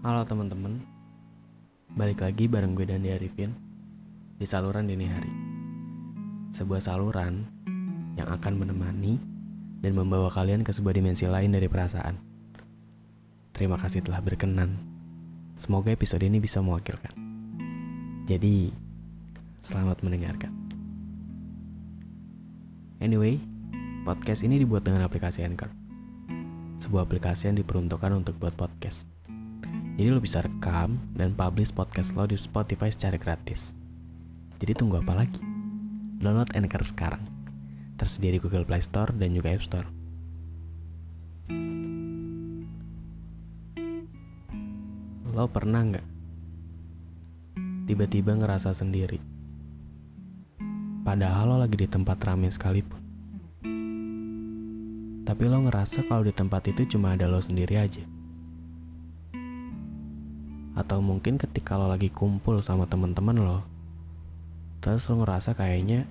Halo teman-teman, balik lagi bareng gue dan Arifin di saluran dini hari. Sebuah saluran yang akan menemani dan membawa kalian ke sebuah dimensi lain dari perasaan. Terima kasih telah berkenan. Semoga episode ini bisa mewakilkan. Jadi, selamat mendengarkan. Anyway, podcast ini dibuat dengan aplikasi Anchor. Sebuah aplikasi yang diperuntukkan untuk buat podcast. Jadi lo bisa rekam dan publish podcast lo di Spotify secara gratis. Jadi tunggu apa lagi? Download Anchor sekarang. Tersedia di Google Play Store dan juga App Store. Lo pernah nggak tiba-tiba ngerasa sendiri? Padahal lo lagi di tempat ramai sekalipun. Tapi lo ngerasa kalau di tempat itu cuma ada lo sendiri aja. Atau mungkin ketika lo lagi kumpul sama teman-teman lo, terus lo ngerasa kayaknya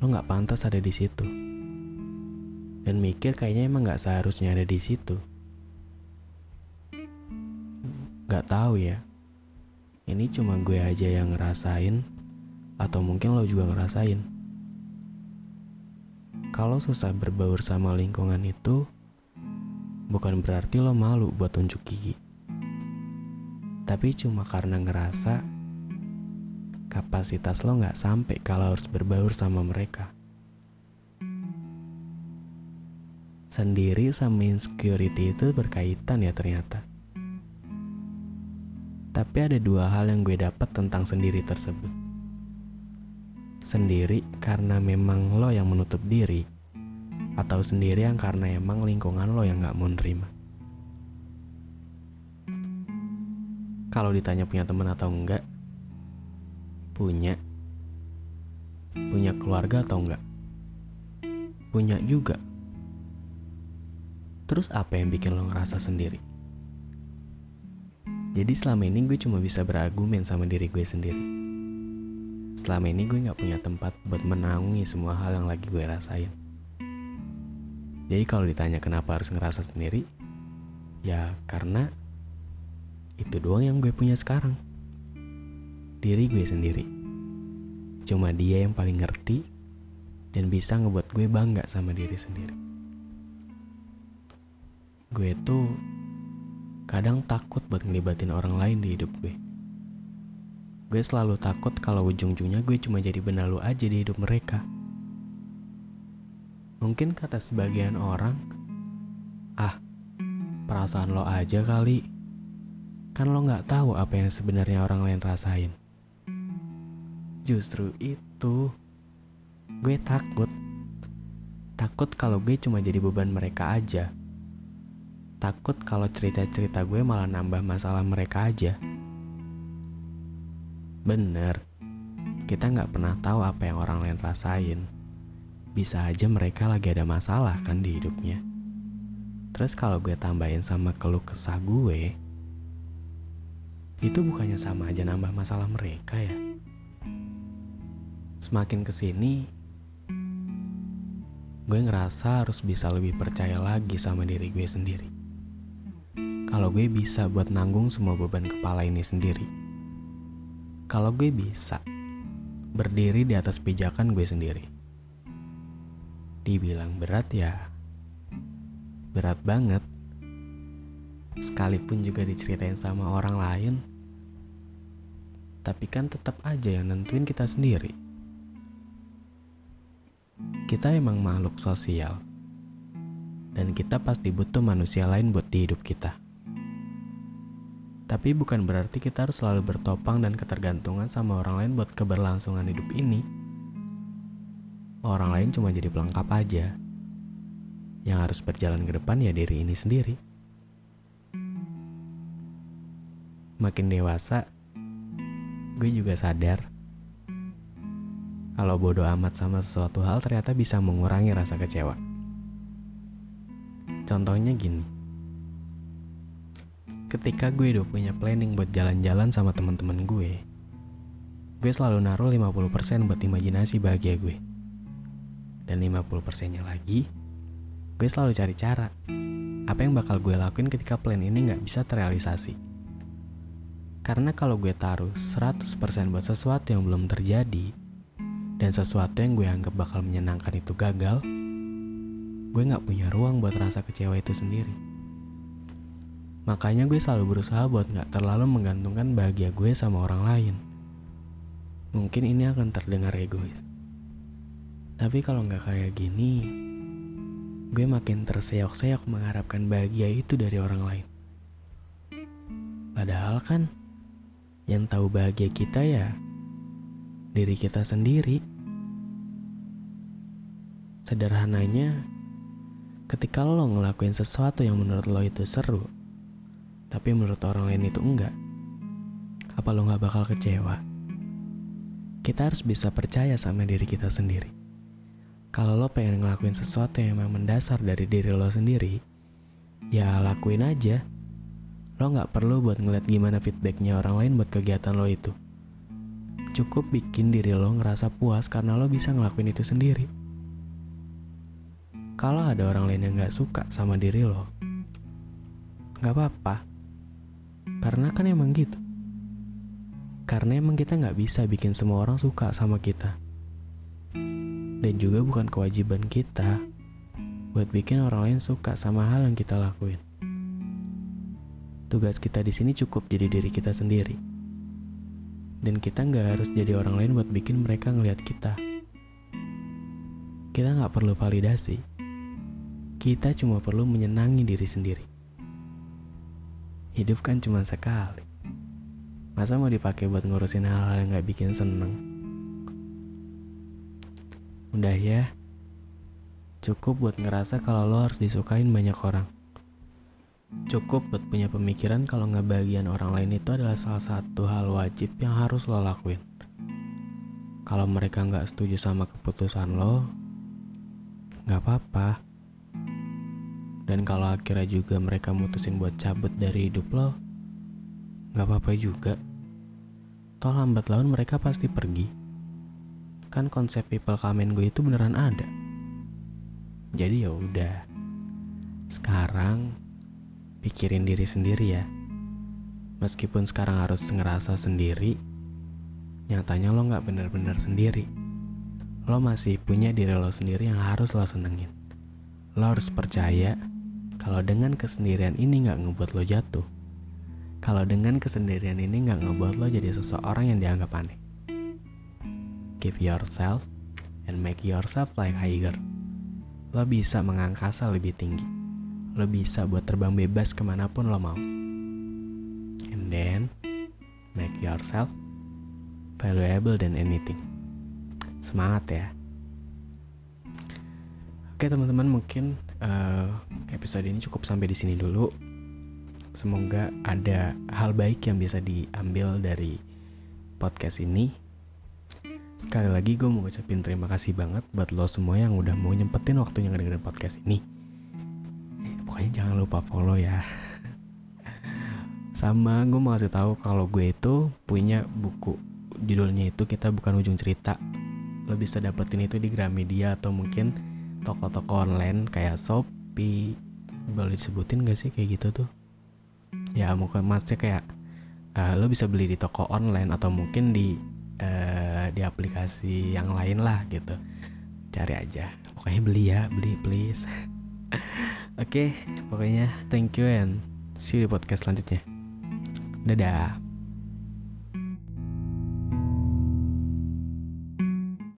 lo nggak pantas ada di situ. Dan mikir kayaknya emang nggak seharusnya ada di situ. Gak tahu ya. Ini cuma gue aja yang ngerasain atau mungkin lo juga ngerasain. Kalau susah berbaur sama lingkungan itu, bukan berarti lo malu buat tunjuk gigi. Tapi cuma karena ngerasa kapasitas lo nggak sampai kalau harus berbaur sama mereka. Sendiri sama insecurity itu berkaitan ya ternyata. Tapi ada dua hal yang gue dapat tentang sendiri tersebut. Sendiri karena memang lo yang menutup diri, atau sendiri yang karena emang lingkungan lo yang gak mau nerima. Kalau ditanya punya teman atau enggak, punya. Punya keluarga atau enggak? Punya juga. Terus apa yang bikin lo ngerasa sendiri? Jadi selama ini gue cuma bisa berargumen sama diri gue sendiri. Selama ini gue gak punya tempat buat menanggungi semua hal yang lagi gue rasain. Jadi kalau ditanya kenapa harus ngerasa sendiri, ya karena itu doang yang gue punya sekarang. Diri gue sendiri. Cuma dia yang paling ngerti dan bisa ngebuat gue bangga sama diri sendiri. Gue tuh kadang takut buat ngelibatin orang lain di hidup gue. Gue selalu takut kalau ujung-ujungnya gue cuma jadi benalu aja di hidup mereka. Mungkin kata sebagian orang, ah, perasaan lo aja kali. Kan lo gak tahu apa yang sebenarnya orang lain rasain. Justru itu, gue takut. Takut kalau gue cuma jadi beban mereka aja takut kalau cerita-cerita gue malah nambah masalah mereka aja. Bener, kita nggak pernah tahu apa yang orang lain rasain. Bisa aja mereka lagi ada masalah kan di hidupnya. Terus kalau gue tambahin sama keluh kesah gue, itu bukannya sama aja nambah masalah mereka ya? Semakin ke sini, gue ngerasa harus bisa lebih percaya lagi sama diri gue sendiri kalau gue bisa buat nanggung semua beban kepala ini sendiri. Kalau gue bisa berdiri di atas pijakan gue sendiri. Dibilang berat ya, berat banget. Sekalipun juga diceritain sama orang lain, tapi kan tetap aja yang nentuin kita sendiri. Kita emang makhluk sosial, dan kita pasti butuh manusia lain buat di hidup kita. Tapi bukan berarti kita harus selalu bertopang dan ketergantungan sama orang lain buat keberlangsungan hidup ini. Orang lain cuma jadi pelengkap aja. Yang harus berjalan ke depan ya diri ini sendiri. Makin dewasa, gue juga sadar kalau bodoh amat sama sesuatu hal ternyata bisa mengurangi rasa kecewa. Contohnya gini, ketika gue udah punya planning buat jalan-jalan sama teman-teman gue, gue selalu naruh 50% buat imajinasi bahagia gue. Dan 50%-nya lagi, gue selalu cari cara apa yang bakal gue lakuin ketika plan ini nggak bisa terrealisasi. Karena kalau gue taruh 100% buat sesuatu yang belum terjadi, dan sesuatu yang gue anggap bakal menyenangkan itu gagal, gue gak punya ruang buat rasa kecewa itu sendiri. Makanya gue selalu berusaha buat gak terlalu menggantungkan bahagia gue sama orang lain. Mungkin ini akan terdengar egois. Tapi kalau gak kayak gini, gue makin terseok-seok mengharapkan bahagia itu dari orang lain. Padahal kan, yang tahu bahagia kita ya diri kita sendiri. Sederhananya, ketika lo ngelakuin sesuatu yang menurut lo itu seru, tapi menurut orang lain itu enggak, apa lo gak bakal kecewa? Kita harus bisa percaya sama diri kita sendiri. Kalau lo pengen ngelakuin sesuatu yang memang mendasar dari diri lo sendiri, ya lakuin aja. Lo gak perlu buat ngeliat gimana feedbacknya orang lain buat kegiatan lo itu. Cukup bikin diri lo ngerasa puas karena lo bisa ngelakuin itu sendiri. Kalau ada orang lain yang gak suka sama diri lo, gak apa-apa. Karena kan emang gitu. Karena emang kita gak bisa bikin semua orang suka sama kita dan juga bukan kewajiban kita buat bikin orang lain suka sama hal yang kita lakuin. Tugas kita di sini cukup jadi diri kita sendiri. Dan kita nggak harus jadi orang lain buat bikin mereka ngelihat kita. Kita nggak perlu validasi. Kita cuma perlu menyenangi diri sendiri. Hidup kan cuma sekali. Masa mau dipakai buat ngurusin hal-hal yang nggak bikin seneng? Udah ya, cukup buat ngerasa kalau lo harus disukain banyak orang. Cukup buat punya pemikiran kalau ngebagian orang lain itu adalah salah satu hal wajib yang harus lo lakuin. Kalau mereka nggak setuju sama keputusan lo, nggak apa-apa. Dan kalau akhirnya juga mereka mutusin buat cabut dari hidup lo, nggak apa-apa juga. Toh lambat laun mereka pasti pergi kan konsep people come gue itu beneran ada jadi ya udah sekarang pikirin diri sendiri ya. Meskipun sekarang harus ngerasa sendiri nyatanya lo nggak bener-bener sendiri. Lo masih punya diri lo sendiri yang harus lo senengin. Lo harus percaya kalau dengan kesendirian ini nggak ngebuat lo jatuh. Kalau dengan kesendirian ini nggak ngebuat lo jadi seseorang yang dianggap aneh. Give yourself and make yourself like higher. Lo bisa mengangkasa lebih tinggi. Lo bisa buat terbang bebas ke mana pun lo mau. And then, make yourself valuable than anything. Semangat ya. Oke teman-teman mungkin uh, episode ini cukup sampai di sini dulu. Semoga ada hal baik yang bisa diambil dari podcast ini Sekali lagi gue mau ucapin terima kasih banget buat lo semua yang udah mau nyempetin waktunya ngedengerin podcast ini. Pokoknya jangan lupa follow ya. Sama gue mau kasih tahu kalau gue itu punya buku judulnya itu kita bukan ujung cerita. Lo bisa dapetin itu di Gramedia atau mungkin toko-toko online kayak Shopee. Boleh disebutin gak sih kayak gitu tuh? Ya mungkin maksudnya kayak uh, lo bisa beli di toko online atau mungkin di uh, di aplikasi yang lain lah gitu cari aja pokoknya beli ya beli please oke okay, pokoknya thank you and see you di podcast selanjutnya. Dadah